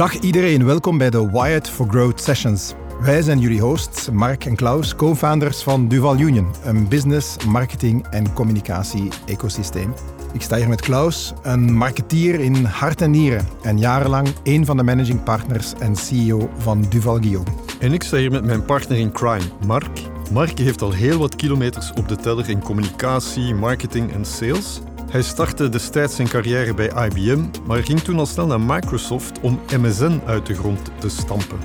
Dag iedereen, welkom bij de Wired for Growth Sessions. Wij zijn jullie hosts, Mark en Klaus, co-founders van Duval Union, een business, marketing en communicatie-ecosysteem. Ik sta hier met Klaus, een marketeer in hart en nieren en jarenlang een van de managing partners en CEO van Duval Guillaume. En ik sta hier met mijn partner in crime, Mark. Mark heeft al heel wat kilometers op de teller in communicatie, marketing en sales. Hij startte destijds zijn carrière bij IBM, maar ging toen al snel naar Microsoft om MSN uit de grond te stampen.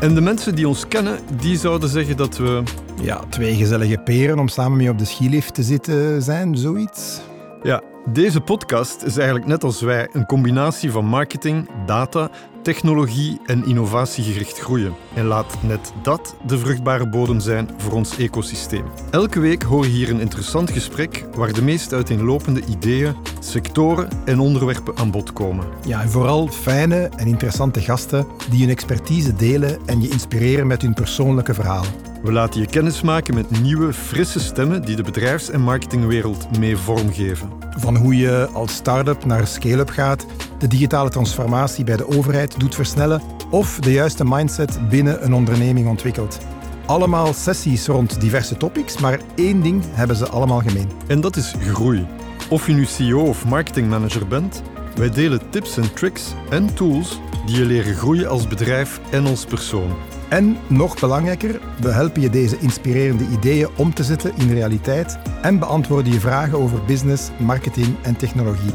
En de mensen die ons kennen, die zouden zeggen dat we... Ja, twee gezellige peren om samen mee op de skilift te zitten zijn, zoiets. Ja, deze podcast is eigenlijk net als wij een combinatie van marketing, data, technologie en innovatiegericht groeien. En laat net dat de vruchtbare bodem zijn voor ons ecosysteem. Elke week hoor je hier een interessant gesprek waar de meest uiteenlopende ideeën, sectoren en onderwerpen aan bod komen. Ja, en vooral fijne en interessante gasten die hun expertise delen en je inspireren met hun persoonlijke verhalen. We laten je kennismaken met nieuwe, frisse stemmen die de bedrijfs- en marketingwereld mee vormgeven. Van hoe je als start-up naar scale-up gaat, de digitale transformatie bij de overheid doet versnellen of de juiste mindset binnen een onderneming ontwikkelt. Allemaal sessies rond diverse topics, maar één ding hebben ze allemaal gemeen. En dat is groei. Of je nu CEO of marketingmanager bent, wij delen tips en tricks en tools die je leren groeien als bedrijf en als persoon. En nog belangrijker, we helpen je deze inspirerende ideeën om te zetten in realiteit en beantwoorden je vragen over business, marketing en technologie.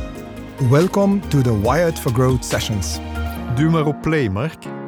Welcome to the Wired for Growth sessions. Duw maar op play, Mark.